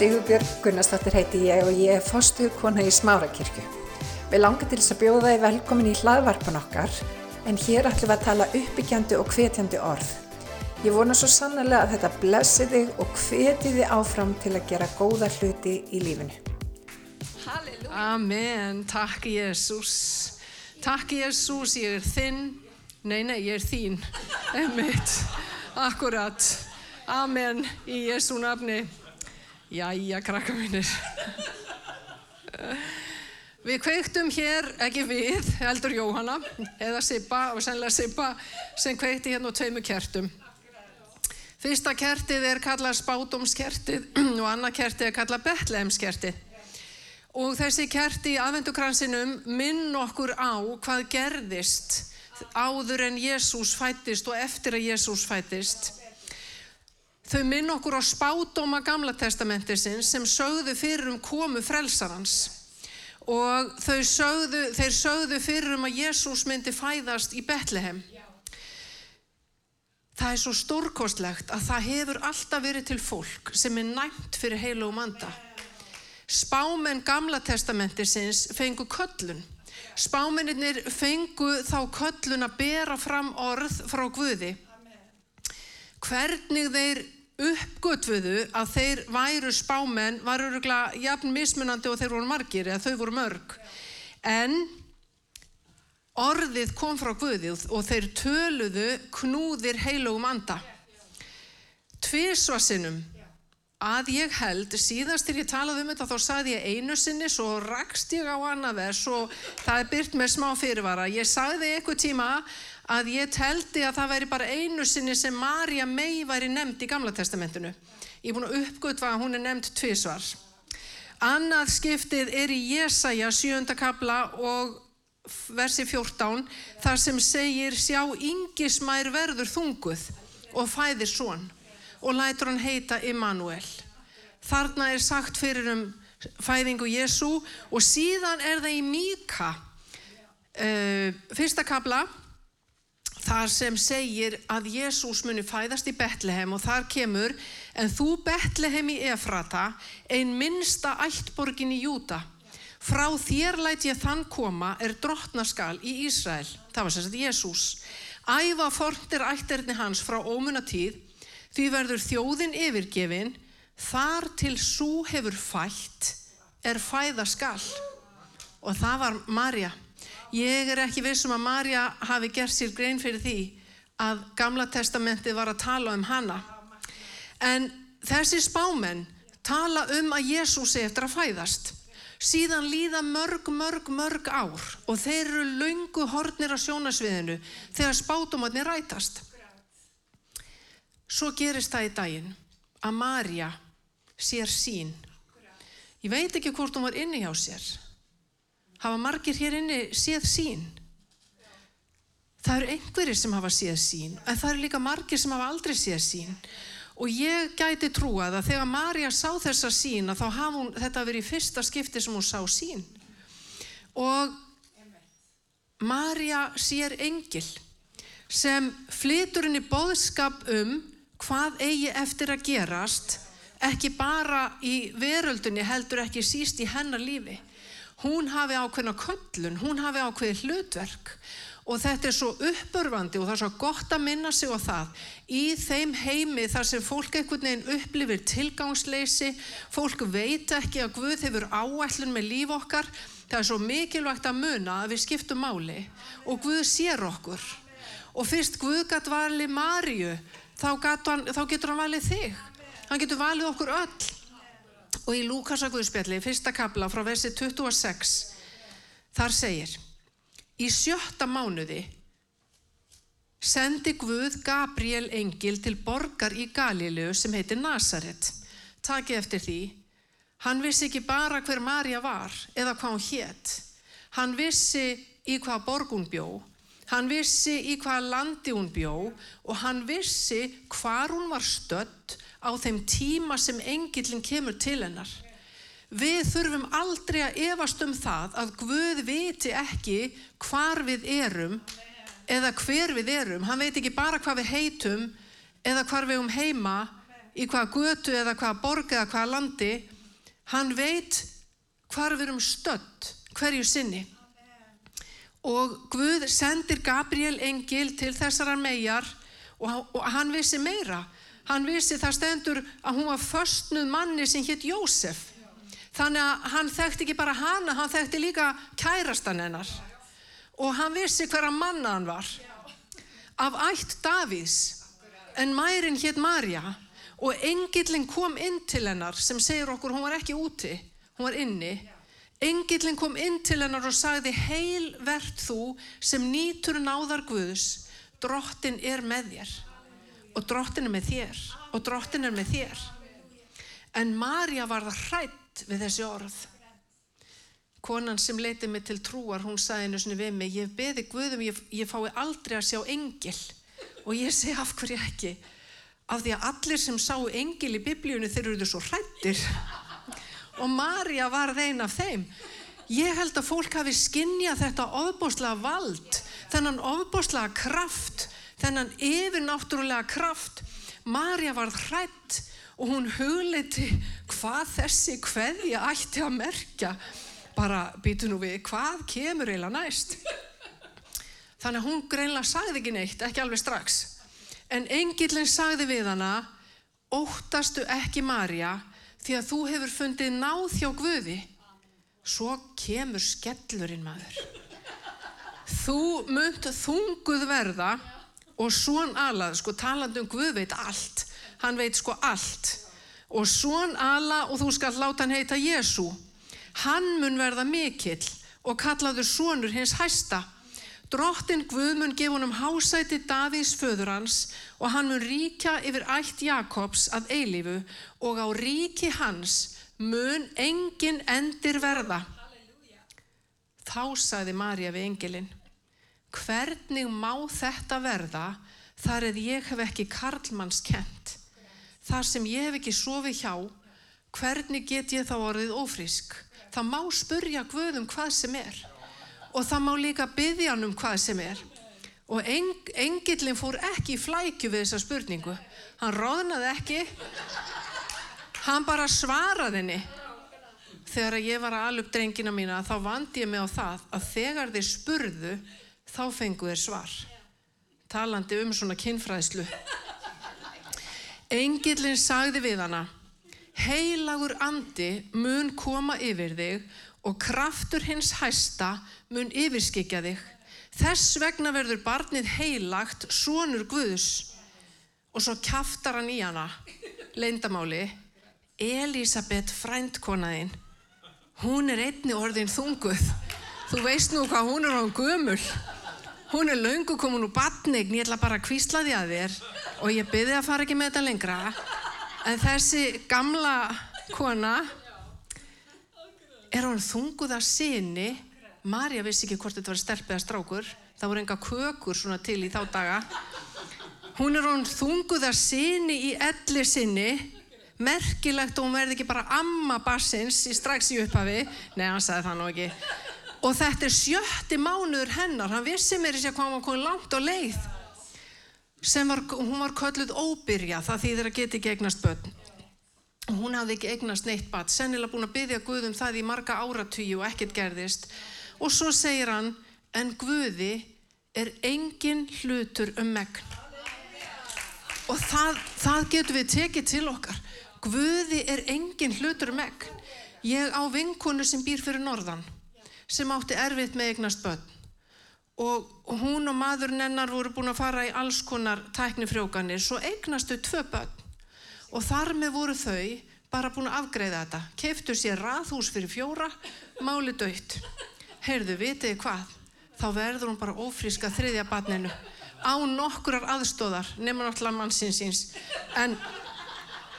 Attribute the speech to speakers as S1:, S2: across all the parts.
S1: Sigurbjörg Gunnarsdóttir heiti ég og ég er fostuðkona í Smárakirkju. Við langar til þess að bjóða þið velkomin í hlaðvarpan okkar en hér ætlum við að tala uppbyggjandi og hvetjandi orð. Ég vona svo sannlega að þetta blessi þig og hveti þið áfram til að gera góða hluti í lífinu.
S2: Halleluja. Amen. Takk Jésús. Takk Jésús, ég er þinn. Nei, nei, ég er þín. Emmitt. Akkurat. Amen. Í Jésú nafni. Jæja, krakka mínir. Við kveiktum hér, ekki við, heldur Jóhanna, eða Sippa, og sennilega Sippa, sem kveikti hérna á tveimu kertum. Fyrsta kertið er kallað spátumskertið og annað kertið er kallað betlehemskertið. Og þessi kerti í aðvendukransinum minn okkur á hvað gerðist áður en Jésús fættist og eftir að Jésús fættist. Þau minn okkur á spádóma gamla testamentisins sem sögðu fyrir um komu frelsarans og sögðu, þeir sögðu fyrir um að Jésús myndi fæðast í Betlehem. Það er svo stórkostlegt að það hefur alltaf verið til fólk sem er næmt fyrir heilu og manda. Spámenn gamla testamentisins fengu köllun. Spámennir fengu þá köllun að bera fram orð frá Guði. Hvernig þeir uppgötfuðu að þeir væru spámenn var öruglega jafn mismunandi og þeir voru margir eða þau voru mörg. En orðið kom frá Guðið og þeir töluðu knúðir heilugum anda. Tvísvarsinnum að ég held síðast þegar ég talaði um þetta þá saði ég einu sinni svo rakst ég á annað vers og það er byrt með smá fyrirvara. Ég sagði eitthvað tíma að ég teldi að það væri bara einu sinni sem Marja mei væri nefnd í Gamla testamentinu. Ég er búin að uppgötva að hún er nefnd tvísvar. Annað skiptið er í Jesaja 7. kabla og versi 14 þar sem segir sjá yngismær verður þunguð og fæðir svon og lætur hann heita Immanuel. Þarna er sagt fyrir um fæðingu Jésu og síðan er það í Míka, uh, fyrsta kabla þar sem segir að Jésús muni fæðast í Betlehem og þar kemur en þú Betlehem í Efrata ein minsta ættborgin í Júta frá þér læt ég þann koma er drottnaskal í Ísrael. Það var sérstaklega Jésús æfa fornir ætterni hans frá ómunatíð því verður þjóðin yfirgefin þar til svo hefur fætt er fæða skal og það var Marja Ég er ekki vissum að Marja hafi gert sér grein fyrir því að Gamla testamenti var að tala um hana. En þessi spámenn tala um að Jésús er eftir að fæðast. Síðan líða mörg, mörg, mörg ár og þeir eru laungu hornir á sjónasviðinu þegar spátumatni rætast. Svo gerist það í daginn að Marja sér sín. Ég veit ekki hvort hún var inni hjá sér hafa margir hér inni séð sín. Það eru einhverjir sem hafa séð sín, en það eru líka margir sem hafa aldrei séð sín. Og ég gæti trúað að þegar Marja sá þessa sín, að þá hafa hún, þetta verið í fyrsta skipti sem hún sá sín. Og Marja sér engil sem flytur henni bóðskap um hvað eigi eftir að gerast, ekki bara í veröldunni heldur ekki síst í hennar lífi hún hafi ákveðna köllun, hún hafi ákveði hlutverk. Og þetta er svo uppörfandi og það er svo gott að minna sig á það. Í þeim heimi þar sem fólk einhvern veginn upplifir tilgangsleysi, fólk veit ekki að Guð hefur áætlun með líf okkar, það er svo mikilvægt að muna að við skiptum máli og Guð sér okkur. Og fyrst Guð gætt valið Marju, þá, þá getur hann valið þig, hann getur valið okkur öll og í Lúkasaguðspjalli, fyrsta kabla frá versi 26, þar segir Í sjötta mánuði sendi Guð Gabriel Engil til borgar í Galileu sem heitir Nazaret. Taki eftir því, hann vissi ekki bara hver Marja var eða hvað hún hétt. Hann vissi í hvað borg hún bjó, hann vissi í hvað landi hún bjó og hann vissi hvar hún var stött á þeim tíma sem engillin kemur til hennar. Við þurfum aldrei að efast um það að Guð viti ekki hvar við erum eða hver við erum. Hann veit ekki bara hvað við heitum eða hvar við um heima í hvaða götu eða hvaða borg eða hvaða landi, hann veit hvar við erum stödd, hverju sinni. Og Guð sendir Gabriel engil til þessarar megar og hann vissi meira. Hann vissi það stendur að hún var förstnuð manni sem hitt Jósef. Þannig að hann þekkti ekki bara hana, hann þekkti líka kærastan hennar. Og hann vissi hverja manna hann var. Af ætt Davíðs, en mærin hitt Marja og engillin kom inn til hennar sem segir okkur hún var ekki úti, hún var inni. Engillin kom inn til hennar og sagði heil verð þú sem nýtur náðar Guðs, drottin er með þér og drottin er með þér og drottin er með þér. En Marja var það hrætt við þessi orð. Konan sem leitið mig til trúar, hún sagði einu svona við mig, ég beði Guðum, ég, ég fái aldrei að sjá engil og ég segi af hverju ekki. Af því að allir sem sáu engil í biblíunni þeir eru svo hrættir og Marja var þein af þeim. Ég held að fólk hafi skinnjað þetta ofbóstlega vald, þennan ofbóstlega kraft þennan yfirnáttúrulega kraft. Marja var hrætt og hún hugleiti hvað þessi hverja ætti að merkja. Bara býtu nú við, hvað kemur eiginlega næst? Þannig að hún greinlega sagði ekki neitt, ekki alveg strax. En engillin sagði við hana, óttastu ekki Marja því að þú hefur fundið náð hjá Guði. Svo kemur skellurinn maður. Þú munt þunguð verða og svon alað, sko talandum Guð veit allt, hann veit sko allt. Og svon ala og þú skal láta hann heita Jésu hann mun verða mikill og kallaður svonur hins hæsta. Drottin Guð mun gefa honum hásæti Davís föður hans og hann mun ríkja yfir ætt Jakobs að eilifu og á ríki hans mun engin endir verða. Þá saði Marja við engilinn hvernig má þetta verða þar eða ég hef ekki karlmanns kent þar sem ég hef ekki sofið hjá hvernig get ég þá orðið ófrísk? Það má spurja Guðum hvað sem er. Og það má líka byggja hann um hvað sem er. Og eng, engillin fór ekki í flækju við þessa spurningu. Hann róðnaði ekki. Hann bara svaraði henni. Þegar ég var að alup drengina mína þá vandi ég mig á það að þegar þeir spurðu þá fengu þeir svar. Talandi um svona kinnfræðslu. Engilin sagði við hana, heilagur andi mun koma yfir þig og kraftur hins hæsta mun yfirskikja þig. Þess vegna verður barnið heilagt sonur Guðs. Og svo kæftar hann í hana, leindamáli, Elisabeth frændkonaðinn. Hún er einni orðin þunguð. Þú veist nú hvað hún er á gömul hún er laungu komin úr batningn, ég ætla bara að kvísla því að þér. Og ég byrði að fara ekki með þetta lengra. En þessi gamla kona er hún þunguða sinni Marja vissi ekki hvort þetta var stelp eða strákur. Það voru enga kökur svona til í þá daga. Hún er hún þunguða sinni í elli sinni. Merkilegt og hún verði ekki bara amma bassins í strax í upphafi. Nei, hann sagði það nú ekki og þetta er sjötti mánuður hennar. Hann vissi mér ekki hvað hann komið langt á leið sem var, hún var kölluð óbyrja. Það þýðir að geti ekki eignast börn. Hún hafði ekki eignast neitt bat sennilega búin að byggja Guðum það í marga áratugju og ekkert gerðist. Og svo segir hann en Guði er engin hlutur um megn. Og það, það getur við tekið til okkar. Guði er engin hlutur um megn. Ég á vinkonu sem býr fyrir norðan sem átti erfitt með eignast börn. Og hún og maðurinn hennar voru búin að fara í alls konar tæknifrjókanir svo eignastu tvö börn. Og þar með voru þau bara búin að afgreða þetta. Keftu sér raðhús fyrir fjóra máli döytt heyrðu, vitið hvað? Þá verður hún bara ófríska þriðja barninu. Á nokkurar aðstóðar nema náttúrulega mannsinsins en,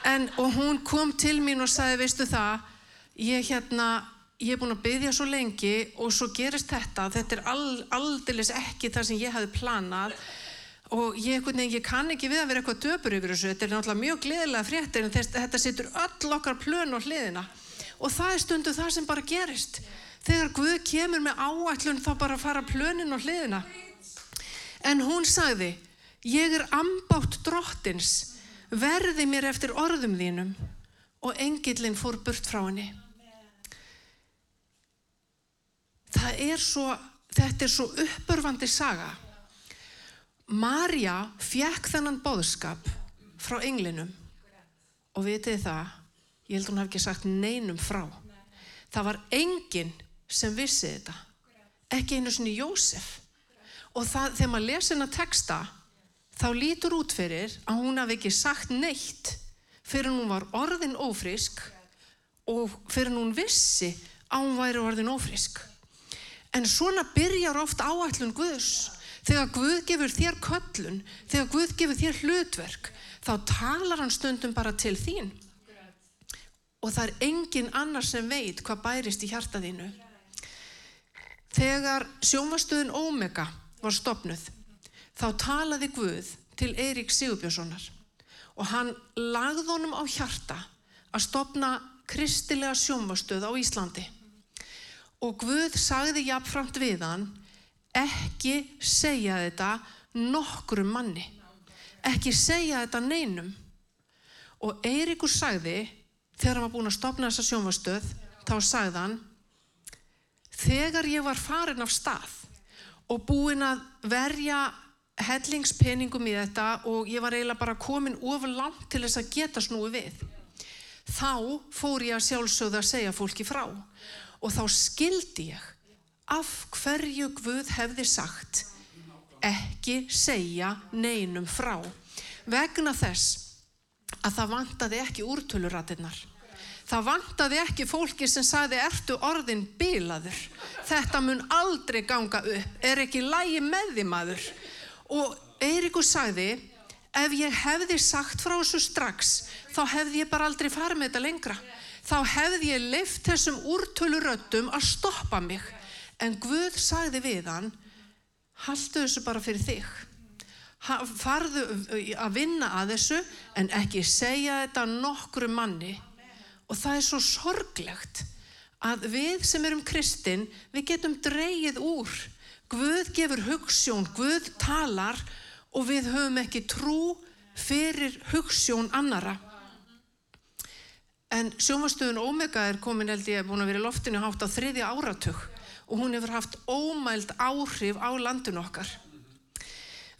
S2: en og hún kom til mín og sagði veistu það ég hérna ég er búin að byggja svo lengi og svo gerist þetta, þetta er aldeilis ekki það sem ég hafi planað og ég, ég kann ekki við að vera eitthvað döpur yfir þessu, þetta er náttúrulega mjög gleðilega fréttir en þetta setur öll okkar plön á hliðina og það er stundu það sem bara gerist. Þegar Guð kemur með áætlun þá bara fara plönin á hliðina. En hún sagði, ég er ambátt drottins, verði mér eftir orðum þínum og engillin fór burt frá henni. Það er svo, þetta er svo uppörfandi saga. Marja fjekk þennan bóðskap frá englinum og vitið það, ég held að hún hef ekki sagt neinum frá. Það var enginn sem vissi þetta, ekki einu svona Jósef. Og það, þegar maður lesi hennar texta, þá lítur út fyrir að hún hafi ekki sagt neitt fyrir hún var orðin ófrisk og fyrir hún vissi að hún væri orðin ófrisk. En svona byrjar oft áætlun Guðs. Þegar Guð gefur þér köllun, þegar Guð gefur þér hlutverk, þá talar hann stundum bara til þín. Og það er engin annar sem veit hvað bærist í hjartaðínu. Þegar sjómastöðun Omega var stopnuð, þá talaði Guð til Eirík Sigurbjörnssonar og hann lagði honum á hjarta að stopna kristilega sjómastöð á Íslandi. Og Guð sagði jafnframt við hann, ekki segja þetta nokkrum manni, ekki segja þetta neinum. Og Eiríkur sagði, þegar hann var búin að stopna þessa sjómastöð, þá sagði hann, þegar ég var farin af stað og búin að verja hellingspenningum í þetta og ég var eiginlega bara komin ofur langt til þess að geta snúi við. Þá fór ég að sjálfsögða að segja fólki frá og þá skildi ég af hverju Guð hefði sagt ekki segja neinum frá vegna þess að það vantaði ekki úrtölurætinnar. Það vantaði ekki fólki sem saði ertu orðin bilaður. Þetta mun aldrei ganga upp, er ekki lægi með því maður. Og Eiríkur sagði, ef ég hefði sagt frá þessu strax, þá hefði ég bara aldrei farið með þetta lengra. Þá hefði ég leift þessum úrtöluröttum að stoppa mig. En Guð sagði við hann, haldu þessu bara fyrir þig. Farðu að vinna að þessu en ekki segja þetta nokkru manni. Og það er svo sorglegt að við sem erum kristinn, við getum dreyið úr. Guð gefur hugssjón, Guð talar og við höfum ekki trú fyrir hugssjón annara. En sjómastöðun Omega er komin held ég búin að vera í loftinu hátt á þriðja áratug og hún hefur haft ómæld áhrif á landin okkar.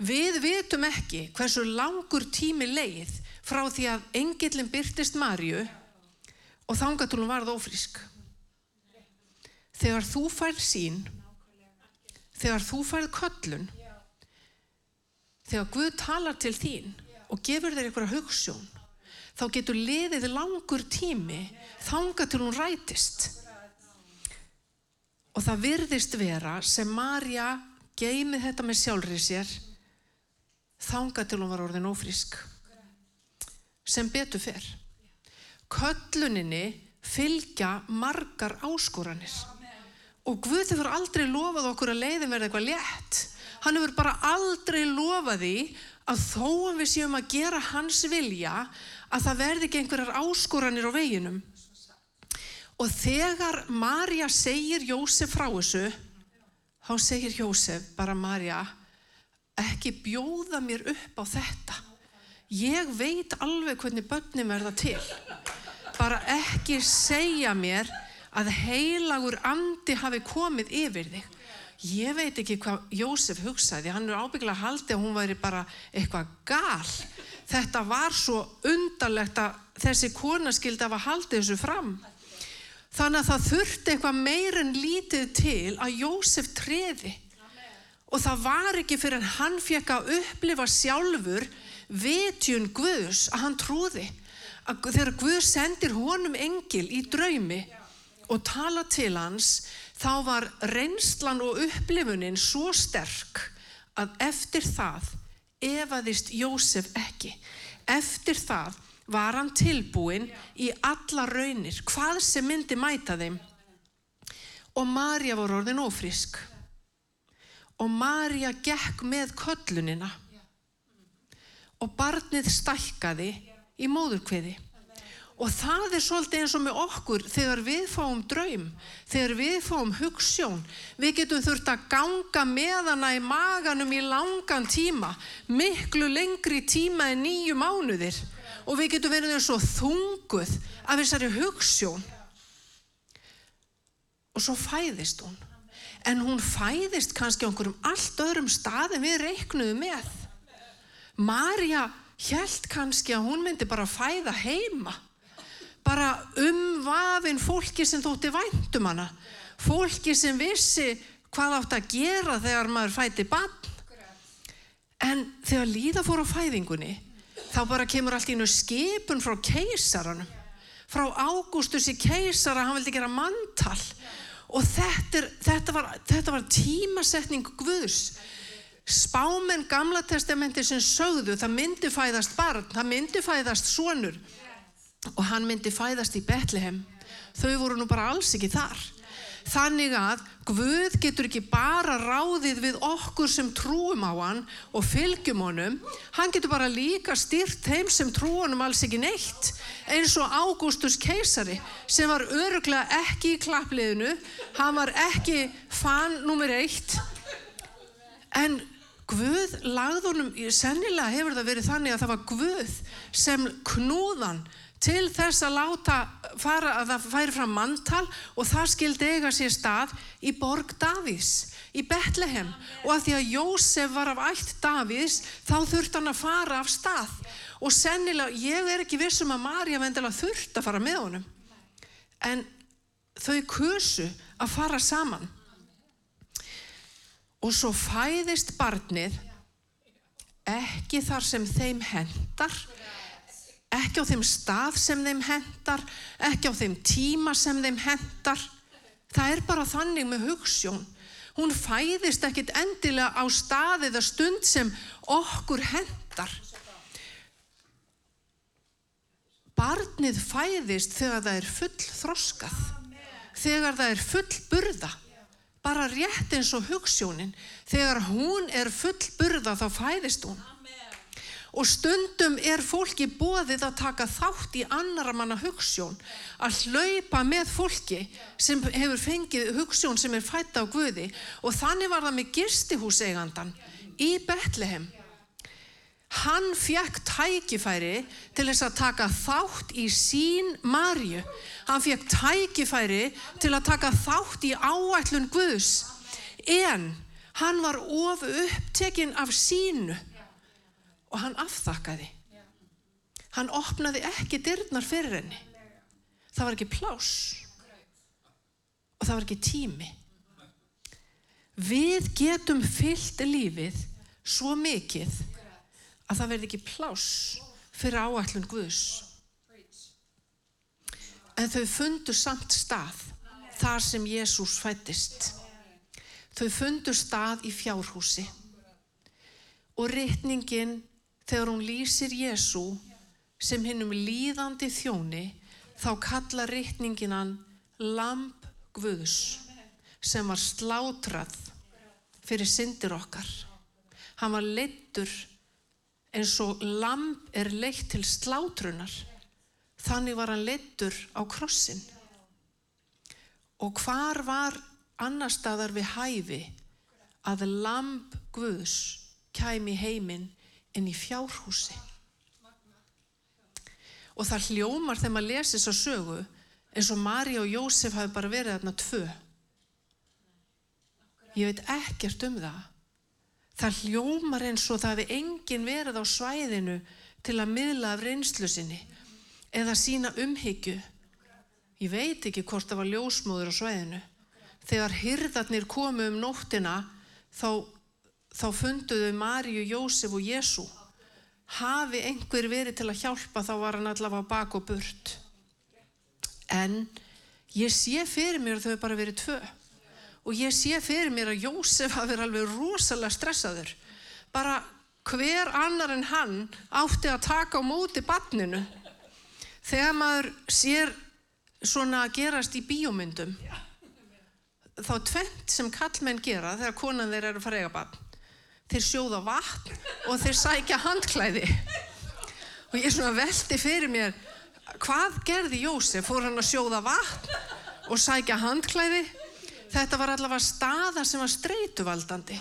S2: Við vitum ekki hversu langur tími leið frá því að engillin byrtist Marju og þangatúlum varð ófrísk. Þegar þú færð sín, þegar þú færð köllun, þegar Guð talar til þín og gefur þér einhverja hugssjón, þá getur liðið langur tími þanga til hún rætist. Og það virðist vera sem Marja geymið þetta með sjálfrið sér þanga til hún var orðin ófrísk. Sem betur fer. Kölluninni fylgja margar áskoranir. Og Guð hefur aldrei lofað okkur að leiðin verða eitthvað létt. Hann hefur bara aldrei lofað því að þó að við séum að gera hans vilja að það verði ekki einhverjar áskoranir á veginum. Og þegar Marja segir Jósef frá þessu, þá segir Jósef bara Marja, ekki bjóða mér upp á þetta. Ég veit alveg hvernig börnum verða til. Bara ekki segja mér að heilagur andi hafi komið yfir þig. Ég veit ekki hvað Jósef hugsaði, hann er ábygglega haldið að hún væri bara eitthvað gal. Þetta var svo undarlegt að þessi kona skildi að haldið þessu fram. Þannig að það þurfti eitthvað meirinn lítið til að Jósef treði. Og það var ekki fyrir en hann fekk að upplifa sjálfur vitjun Guðs að hann trúði. Að þegar Guð sendir honum engil í draumi og tala til hans, þá var reynslan og upplifunin svo sterk að eftir það efaðist Jósef ekki. Eftir það var hann tilbúin í alla raunir, hvað sem myndi mæta þeim. Og Marja var orðin ófrísk. Og Marja gekk með köllunina. Og barnið stækkaði í móðurkviði. Og það er svolítið eins og með okkur þegar við fáum draum, þegar við fáum hugssjón. Við getum þurft að ganga með hana í maganum í langan tíma, miklu lengri tíma en nýju mánuðir. og við getum verið svo þunguð af þessari hugssjón og svo fæðist hún en hún fæðist kannski á einhverjum allt öðrum stað en við reiknuðum með Marja held kannski að hún myndi bara fæða heima bara umvafin fólki sem þótti væntum hana. Fólki sem vissi hvað átt að gera þegar maður fæti bann en þegar líða fór á fæðingunni þá bara kemur allt í nú skipun frá keisaranum. Frá Ágústus í keisara hann vildi gera manntal og þetta, er, þetta, var, þetta var tímasetning Guðs. Spámen gamla testamenti sem sögðu það myndi fæðast barn, það myndi fæðast sonur og hann myndi fæðast í Betlehem þau voru nú bara alls ekki þar. Þannig að Guð getur ekki bara ráðið við okkur sem trúum á hann og fylgjum honum. Hann getur bara líka styrt þeim sem trúunum alls ekki neitt. Eins og Ágústus keisari sem var öruglega ekki í klappliðinu. Hann var ekki fan nummer eitt. En Guð lagðunum, sennilega hefur það verið þannig að það var Guð sem knúðan til þess að láta fara að það færi fram manntal og það skildi eiga sér stað í borg Davís, í Betlehem. Og að því að Jósef var af ætt Davís þá þurft hann að fara af stað. Og sennilega, ég er ekki vissum að Marja vendilega þurft að fara með honum. En þau kursu að fara saman. Og svo fæðist barnið ekki þar sem þeim hendar ekki á þeim stað sem þeim hendar ekki á þeim tíma sem þeim hendar það er bara þannig með hugssjón hún fæðist ekkit endilega á stað eða stund sem okkur hendar barnið fæðist þegar það er full þroskað þegar það er full burða bara rétt eins og hugssjónin þegar hún er full burða þá fæðist hún og stundum er fólki bóðið að taka þátt í annara manna hugssjón að hlaupa með fólki sem hefur fengið hugssjón sem er fætt á Guði. Og þannig var það með girstihúsegandan í Betlehem. Hann fekk tækifæri til þess að taka þátt í sín Marju hann fekk tækifæri til að taka þátt í áætlun Guðs. En hann var of upptekinn af sínu og hann afþakkaði. Hann opnaði ekki dyrnar fyrir henni. Það var ekki plás og það var ekki tími. Við getum fyllt lífið svo mikið að það verði ekki plás fyrir áætlun Guðs. En þau fundu samt stað þar sem Jésús fættist. Þau fundu stað í fjárhúsi. Og rittningin þegar hún lýsir Jésú sem hinnum líðandi þjóni þá kalla rittningin hann Lamp Guðs sem var slátrað fyrir syndir okkar. Hann var leittur eins og lamp er leitt til slátrunar Þannig var hann leittur á krossin. Og hvar var annar staðar við hæfi að lamp Guðs kæmi heiminn inn í fjárhúsi. Og það hljómar þegar maður lesi þess að sögu eins og Mari og Jósef hafi bara verið þarna tvö. Ég veit ekkert um það. Það hljómar eins og það hefði engin verið á svæðinu til að miðla af reynslu sinni eða sína umhyggju. Ég veit ekki hvort það var ljósmóður á sveðinu. Þegar hyrðarnir komu um nóttina þá, þá funduðu Maríu, Jósef og Jésu. Hafi einhver verið til að hjálpa þá var hann allavega bak og burt. En ég sé fyrir mér að þau bara verið tvö. Og ég sé fyrir mér að Jósef hafi verið alveg rosalega stressaður. Bara hver annar en hann átti að taka á móti barninu þegar maður sér svona gerast í bíómyndum þá tvent sem kallmenn gera þegar konan þeir eru að fara eiga bann þeir sjóða vatn og þeir sækja handklæði. Og ég svona veldi fyrir mér hvað gerði Jósef? Fór hann að sjóða vatn og sækja handklæði? Þetta var allavega staða sem var streytuvaldandi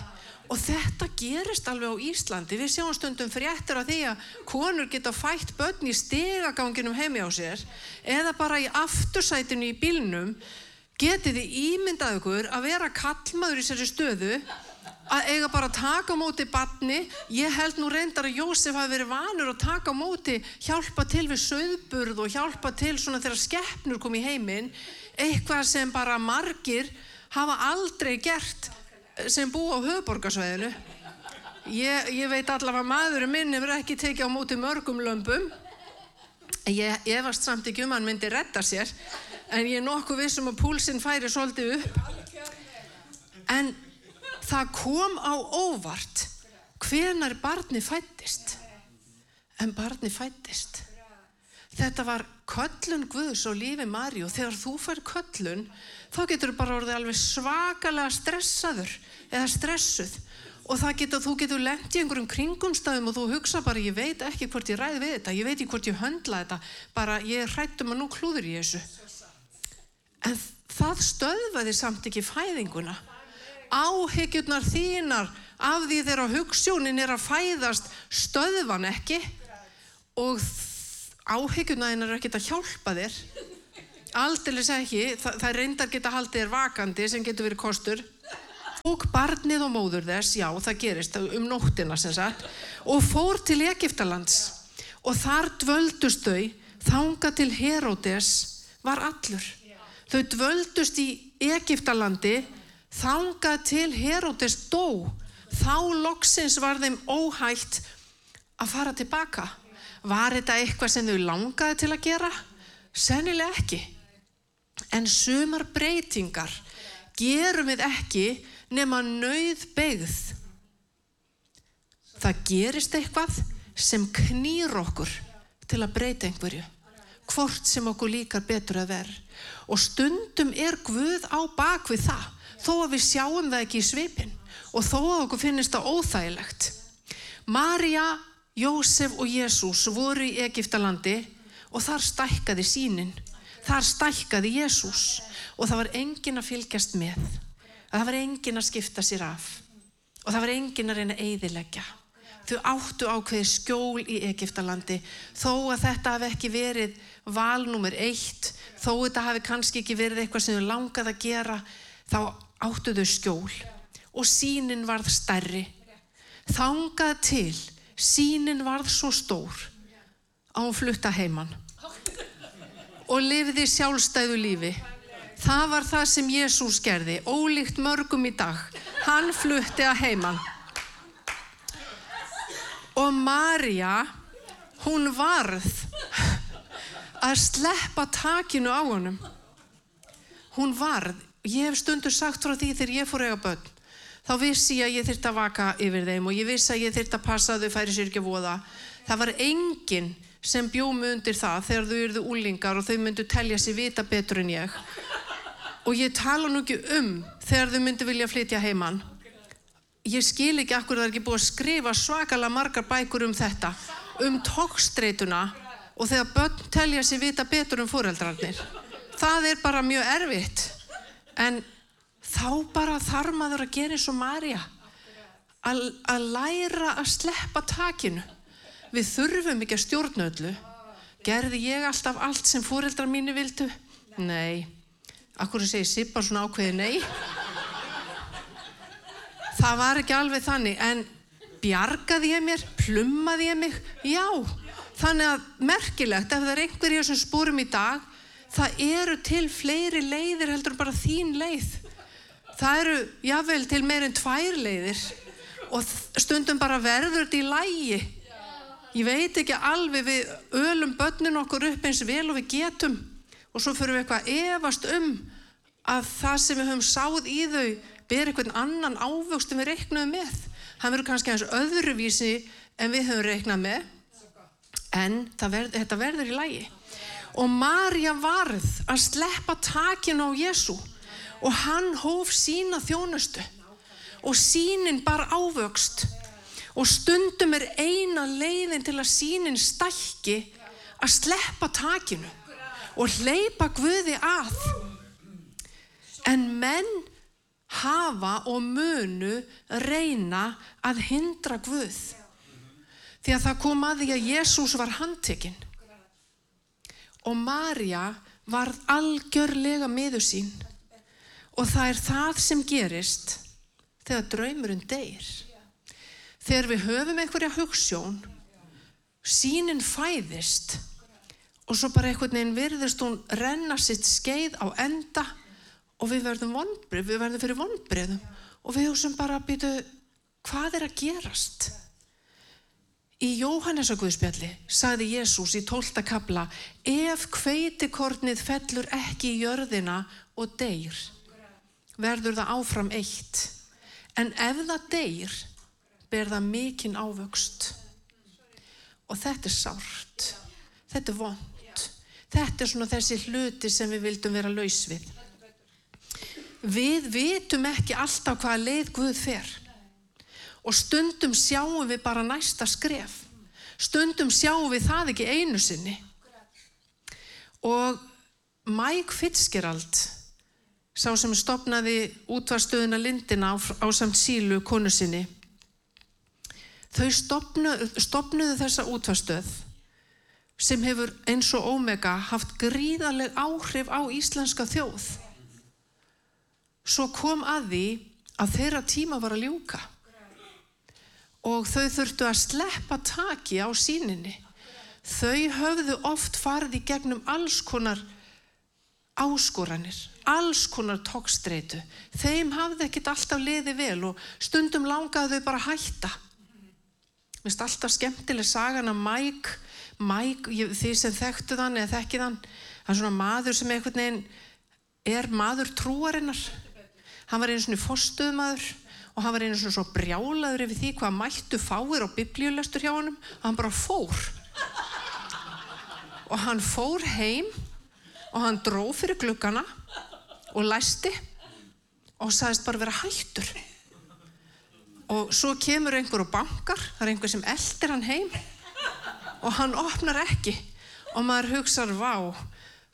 S2: Og þetta gerist alveg á Íslandi. Við sjáum stundum fréttir af því að konur geta fætt börn í stegaganginum heimi á sér eða bara í aftursætinu í bílnum. Getið þið ímyndað ykkur að vera kallmaður í sér stöðu að eiga bara að taka á móti barni. Ég held nú reyndar að Jósef hafi verið vanur að taka á móti, hjálpa til við söðburð og hjálpa til svona þegar skeppnur kom í heiminn. Eitthvað sem bara margir hafa aldrei gert sem bú á höfuborgarsvæðinu. Ég, ég veit allavega að maðurinn minn hefur ekki tekið á móti mörgum lömpum. Ég efast samt ekki um hann myndi retta sér, en ég er nokkuð vissum að púlsinn færi svolítið upp. En það kom á óvart hvenar barni fættist. En barni fættist. Þetta var köllun Guðs og lífi Mari og þegar þú fær köllun þá getur bara orðið alveg svakalega stressaður eða stressuð og það getur, þú getur lengt í einhverjum kringumstæðum og þú hugsa bara ég veit ekki hvort ég ræði við þetta, ég veit ekki hvort ég höndla þetta, bara ég hrættum að nú klúður ég þessu. En það stöðvaði samt ekki fæðinguna. Áhyggjurnar þínar af því þeirra hugssjónin er að fæðast stöðvan ekki og áhyggjurnaðin er ekkert að hjálpa þér. Aldrei ekki, það, það reyndar geta haldið þér vakandi sem getur verið kostur. Og barnið og móður þess já það gerist um nóttina sem sagt og fór til Egiptalands og þar dvöldust þau. Þanga til Herodes var allur. Þau dvöldust í Egiptalandi þanga til Herodes dó þá loksins var þeim óhægt að fara tilbaka Var þetta eitthvað sem þau langaði til að gera? Sennilega ekki. En sumar breytingar gerum við ekki nema nöyð beigð. Það gerist eitthvað sem knýr okkur til að breyta einhverju. Hvort sem okkur líkar betur að vera. Og stundum er Guð á bakvið það, þó að við sjáum það ekki í svipin og þó að okkur finnist það óþægilegt. Marja Jósef og Jésús voru í Egiptalandi og þar stækkaði sínin. Þar stækkaði Jésús og það var engin að fylgjast með. Það var engin að skipta sér af og það var engin að reyna að eidilegja. Þau áttu ákveði skjól í Egiptalandi þó að þetta hafi ekki verið valnúmer eitt, þó þetta hafi kannski ekki verið eitthvað sem þau langaði að gera, þá áttu þau skjól og sínin varð stærri. Þangað til sínin varð svo stór að hún flutta heimann og lifði sjálfstæðu lífi. Það var það sem Jésús gerði, ólíkt mörgum í dag. Hann flutti að heimann. Og Marja, hún varð að sleppa takinu á honum. Hún varð, ég hef stundur sagt frá því þegar ég fór eiga börn, þá vissi ég að ég þurfti að vaka yfir þeim og ég vissi að ég þurfti að passa að þau færi sér ekki að voða. Það var enginn sem bjómi undir það þegar þau eruðu úlingar og þau myndu telja sér vita betur en ég. Og ég tala nú ekki um þegar þau myndu vilja flytja heimann. Ég skil ekki akkur það er ekki búið að skrifa svakalega margar bækur um þetta, um tókstreituna og þegar börn telja sér vita betur um fóreldrarnir. Það er bara mjög erfitt. En þá bara þarf maður að gera eins og Marja að, læra að sleppa takinu. Við þurfum ekki að stjórna öllu. Gerði ég alltaf allt sem fóreldrar mínu vildu? Nei. Akkur segi Sippa svona ákveði nei? Það var ekki alveg þannig. En bjargaði ég mér, plummaði ég mig? Já, þannig að merkilegt ef það er einhverjir sem spúrum í dag það eru til fleiri leiðir heldur bara þín leið. Það eru jável til meirinn tvær leiðir. Og stundum bara verður þetta í lægi ég veit ekki alveg við ölum börnin okkur upp eins vel og við getum. Og svo fyrir við eitthvað efast um að það sem við höfum sáð í þau ber eitthvað annan ávöxt en við reiknaðum með. Það verður kannski eins öðruvísi en við höfum reiknað með. En verð, þetta verður í lægi og Marja varð að sleppa takinu á Jésu og hann hóf sína þjónustu. Og sínin bar ávöxt. Og stundum er eina leiðin til að sínin stækki að sleppa takinu og hleypa Guði að. En menn hafa og munu reyna að hindra Guð. Því að það kom að því að Jésús var handtekinn og Marja varð algjörlega miður sín og það er það sem gerist þegar draumurinn deyr. Þegar við höfum einhverja hugssjón, sínin fæðist og svo bara einhvern veginn virðist hún renna sitt skeið á enda og við verðum vonbrið, við verðum fyrir vonbriðum og við hugsaum bara að býtu hvað er að gerast? Í Jóhannesa Guðspjalli sagði Jésús í tólta kabla ef kveitikornið fellur ekki í jörðina og deyr verður það áfram eitt. En ef það deyr ber það mikinn ávöxt. Og þetta er sárt. Þetta er vond þetta er svona þessi hluti sem við vildum vera laus við. Við vitum ekki alltaf hvaða leið Guð fer og stundum sjáum við bara næsta skref. Stundum sjáum við það ekki einu sinni. Og Mike Fitzgerald sá sem stopnaði útvarstöðuna Lindina á, á samt sílu konu sinni þau stopnuðu, stopnuðu þessa útvarstöð sem hefur eins og Omega haft gríðarleg áhrif á íslenska þjóð. Svo kom að því að þeirra tíma var að ljúka og þau þurftu að sleppa taki á síninni. Þau höfðu oft farið í gegnum alls konar áskoranir, alls konar tókstreitu. Þeim hafði ekkit alltaf liði vel og stundum langaði þau bara hætta. Mér finnst alltaf skemmtileg sagan að Mike, Mike, því sem þekktu þann eða þekkið þann, hann er svona maður sem er maður trúarinnar. Hann var einu svona fórstuðmaður og hann var einu svona svo brjálaður yfir því hvað mættu fáir á biblíulestur hjá hann og hann bara fór. Og hann fór heim og hann dró fyrir gluggana og læsti og sagðist bara vera hættur. Og svo kemur einhver og bankar það er einhver sem eldir hann heim og hann opnar ekki og maður hugsaður vá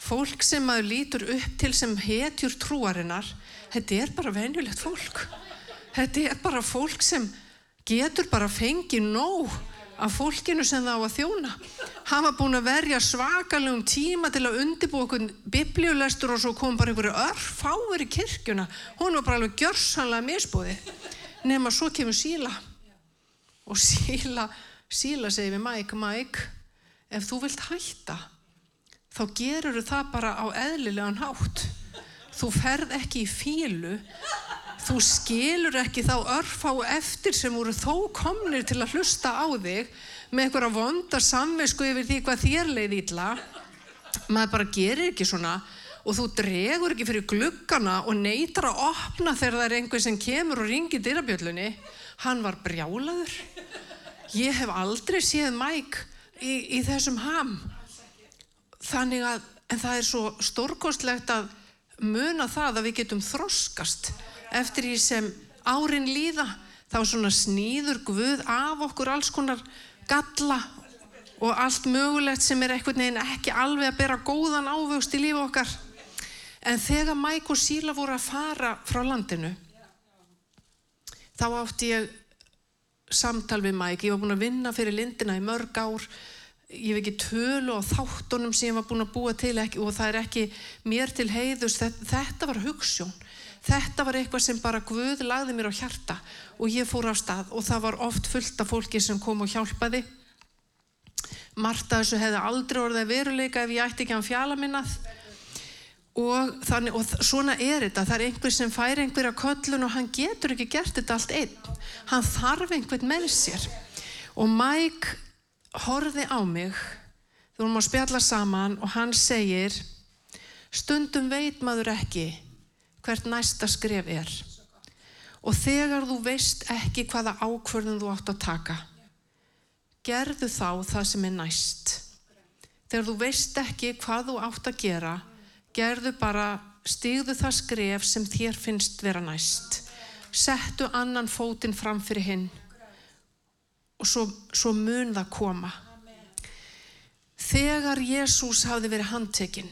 S2: fólk sem maður lítur upp til sem hetjur trúarinnar þetta er bara venjulegt fólk Þetta er bara fólk sem getur bara fengið nóg af fólkinu sem það á að þjóna. Hann var búin að verja svakalegum tíma til að undibú okkur biblíulestur og svo kom bara einhverju örfáver í kirkjuna. Hún var bara alveg gjörsanlega misbúði. Nefn að svo kemur síla. Og síla, síla segi við Mike, Mike, ef þú vilt hætta, þá gerur það bara á eðlilegan hátt. Þú ferð ekki í fílu þú skilur ekki þá örfá eftir sem voru þó komnir til að hlusta á þig með einhverja vonda samvisku yfir því hvað þér leið ítla maður bara gerir ekki svona og þú dregur ekki fyrir gluggana og neytar að opna þegar það er einhver sem kemur og ringir dyrabjöllunni. Hann var brjálaður. Ég hef aldrei séð mæk í, í þessum ham. Þannig að en það er svo stórkostlegt að muna það að við getum þroskast eftir því sem árin líða þá svona snýður Guð af okkur alls konar galla og allt mögulegt sem er einhvern veginn ekki alveg að bera góðan ávöxt í lífu okkar. En þegar Mike og Síla voru að fara frá landinu þá átti ég samtal við Mike, ég var búin að vinna fyrir lindina í mörg ár. Ég hef ekki tölu á þáttunum sem ég var búin að búa til ekki, og það er ekki mér til heiðus þetta var hugssjón þetta var eitthvað sem bara Guð lagði mér á hjarta og ég fór á stað og það var oft fullt af fólki sem kom og hjálpaði. Marta þessu hefði aldrei orðið veruleika ef ég ætti ekki að fjala minnað. Og, þannig, og svona er þetta. Það er einhver sem fær einhverja köllun og hann getur ekki gert þetta allt einn. Hann þarf einhvern með sér. Og Mike horfi á mig þú erum að spjalla saman og hann segir stundum veit maður ekki hvert næsta skref er. Og þegar þú veist ekki hvaða ákvörðun þú átt að taka, gerðu þá það sem er næst. Þegar þú veist ekki hvað þú átt að gera, gerðu bara, stígðu það skref sem þér finnst vera næst. Settu annan fótinn fram fyrir hinn og svo, svo mun það koma. Þegar Jésús hafði verið handtekinn,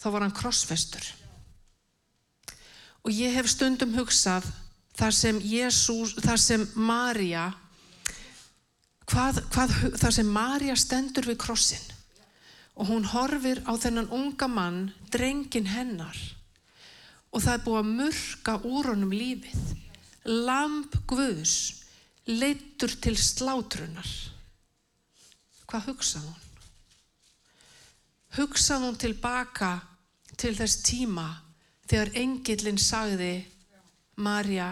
S2: þá var hann krossfestur Og ég hef stundum hugsað þar sem Jésús, þar sem Marja, hvað, hvað, þar sem Marja stendur við krossin og hún horfir á þennan unga mann, drengin hennar og það er búið að murka úr honum lífið. Lamp Guðs leittur til slátrunar. Hvað hugsað hún? Hugsað hún tilbaka til þess tíma þegar engillin sagði Marja,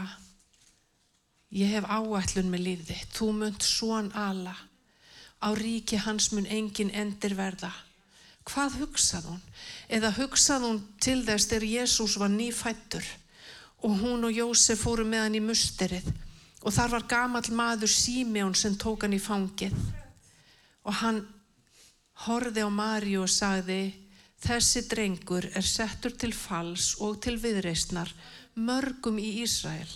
S2: ég hef áætlun með lífði, þú munt svon ala, á ríki hans mun engin endir verða. Hvað hugsað hún? Eða hugsað hún til þess þegar Jésús var nýfættur og hún og Jósef fóru með hann í musterið og þar var gamal maður Símjón sem tók hann í fangið og hann horði á Marju og sagði þessi drengur er settur til fals og til viðreistnar mörgum í Ísrael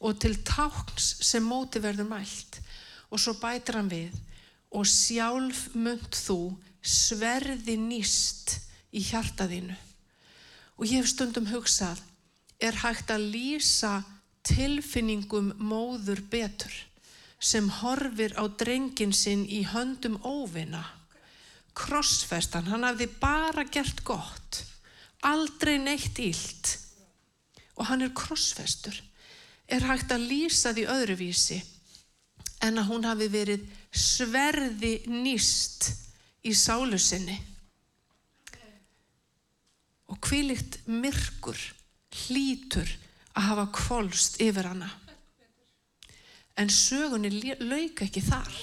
S2: og til tákns sem móti verður mælt og svo bætir hann við og sjálf mynd þú sverði nýst í hjartaðinu og ég hef stundum hugsað er hægt að lýsa tilfinningum móður betur sem horfir á drengin sinn í höndum óvina. Krossfestan, hann hafði bara gert gott, aldrei neitt ílt og hann er krossfestur. Er hægt að lýsa því öðruvísi en að hún hafi verið sverði nýst í sálu sinni. Og hvílikt myrkur hlítur að hafa kvolst yfir hana. En sögunni lauk ekki þar.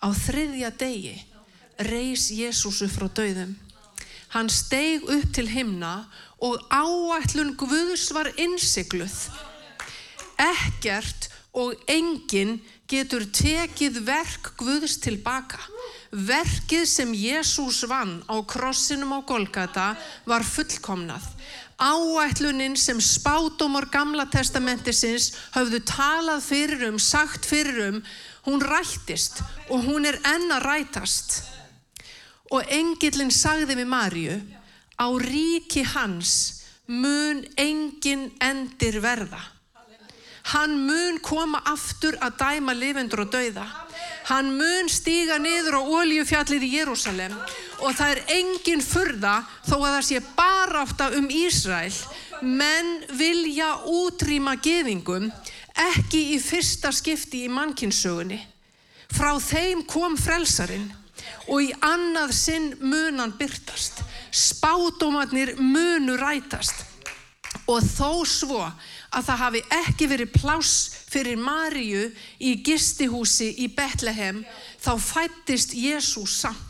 S2: Á þriðja degi reys Jésúsu frá döðum. Hann steig upp til himna og áætlun Guðs var innsikluð. Ekkert og enginn getur tekið verk Guðs tilbaka. Verkið sem Jésús vann á krossinum á Golgata var fullkomnað áætlunin sem spátumor gamla testamentisins höfðu talað fyrir um, sagt fyrir um, hún rættist og hún er enna rætast. Og engillin sagði við Marju, á ríki hans mun engin endir verða. Hann mun koma aftur að dæma lifendur og dauða. Hann mun stíga niður á oljufjallið í Jérúsalem og það er engin furða þó að það sé bara átta um Ísræl. Menn vilja útrýma geðingum ekki í fyrsta skipti í mannkinsögunni. Frá þeim kom frelsarin og í annað sinn munan byrtast. Spádomarnir munu rætast og þó svo að það hafi ekki verið pláss fyrir Maríu í gistihúsi í Betlehem þá fættist Jésús samt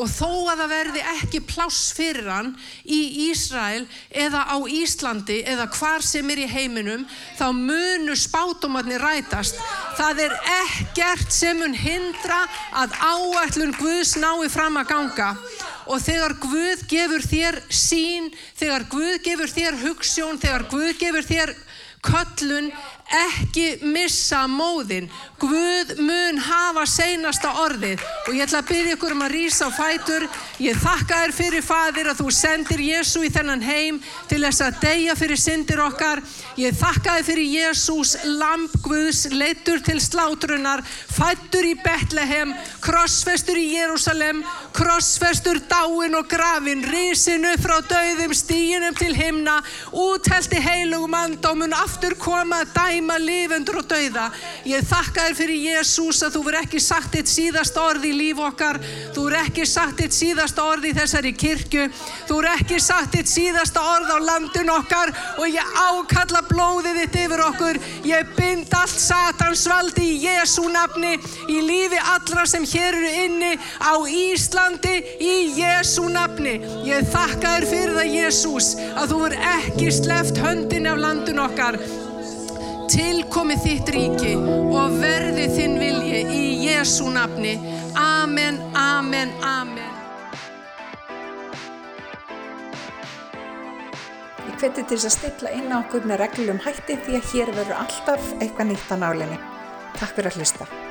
S2: og þó að það verði ekki pláss fyrir hann í Ísrael eða á Íslandi eða hvar sem er í heiminum þá munu spátumarnir rætast. Það er ekkert sem mun hindra að áætlun Guðs nái fram að ganga. Og þegar Guð gefur þér sín þegar Guð gefur þér hugssjón þegar Guð gefur þér köllun ekki missa móðin Guð mun hafa seinasta orðið. Og ég ætla að byrja ykkur um að rýsa á fætur. Ég þakka þér fyrir fadir að þú sendir Jésu í þennan heim til þess að deyja fyrir syndir okkar. Ég þakka þér fyrir Jésús lamp Guðs leittur til slátrunar fættur í Betlehem krossfestur í Jérúsalem krossfestur dáin og grafin rísinu frá dauðum stíinum til himna úthelti heilugum andómun aftur koma dæm dæma lifendur og dauða. Ég þakka þér fyrir Jésús að þú verð ekki sagt eitt síðasta orð í líf okkar. Þú verð ekki sagt eitt síðasta orð í þessari kirkju. Þú verð ekki sagt eitt síðasta orð á landun okkar og ég ákalla blóðið þitt yfir okkur. Ég bind allt satansvaldi í Jésú nafni í lífi allra sem hér eru inni á Íslandi í Jésú nafni. Ég þakka þér fyrir það Jésús að þú verð ekki sleft höndin af landun okkar tilkomi þitt ríki og verði þinn vilji í Jésu nafni. Amen, amen, amen.
S1: Ég hveti til þess að stilla inn á okkur með reglum hætti því að hér verður alltaf eitthvað nýtt á nálinni. Takk fyrir að hlusta.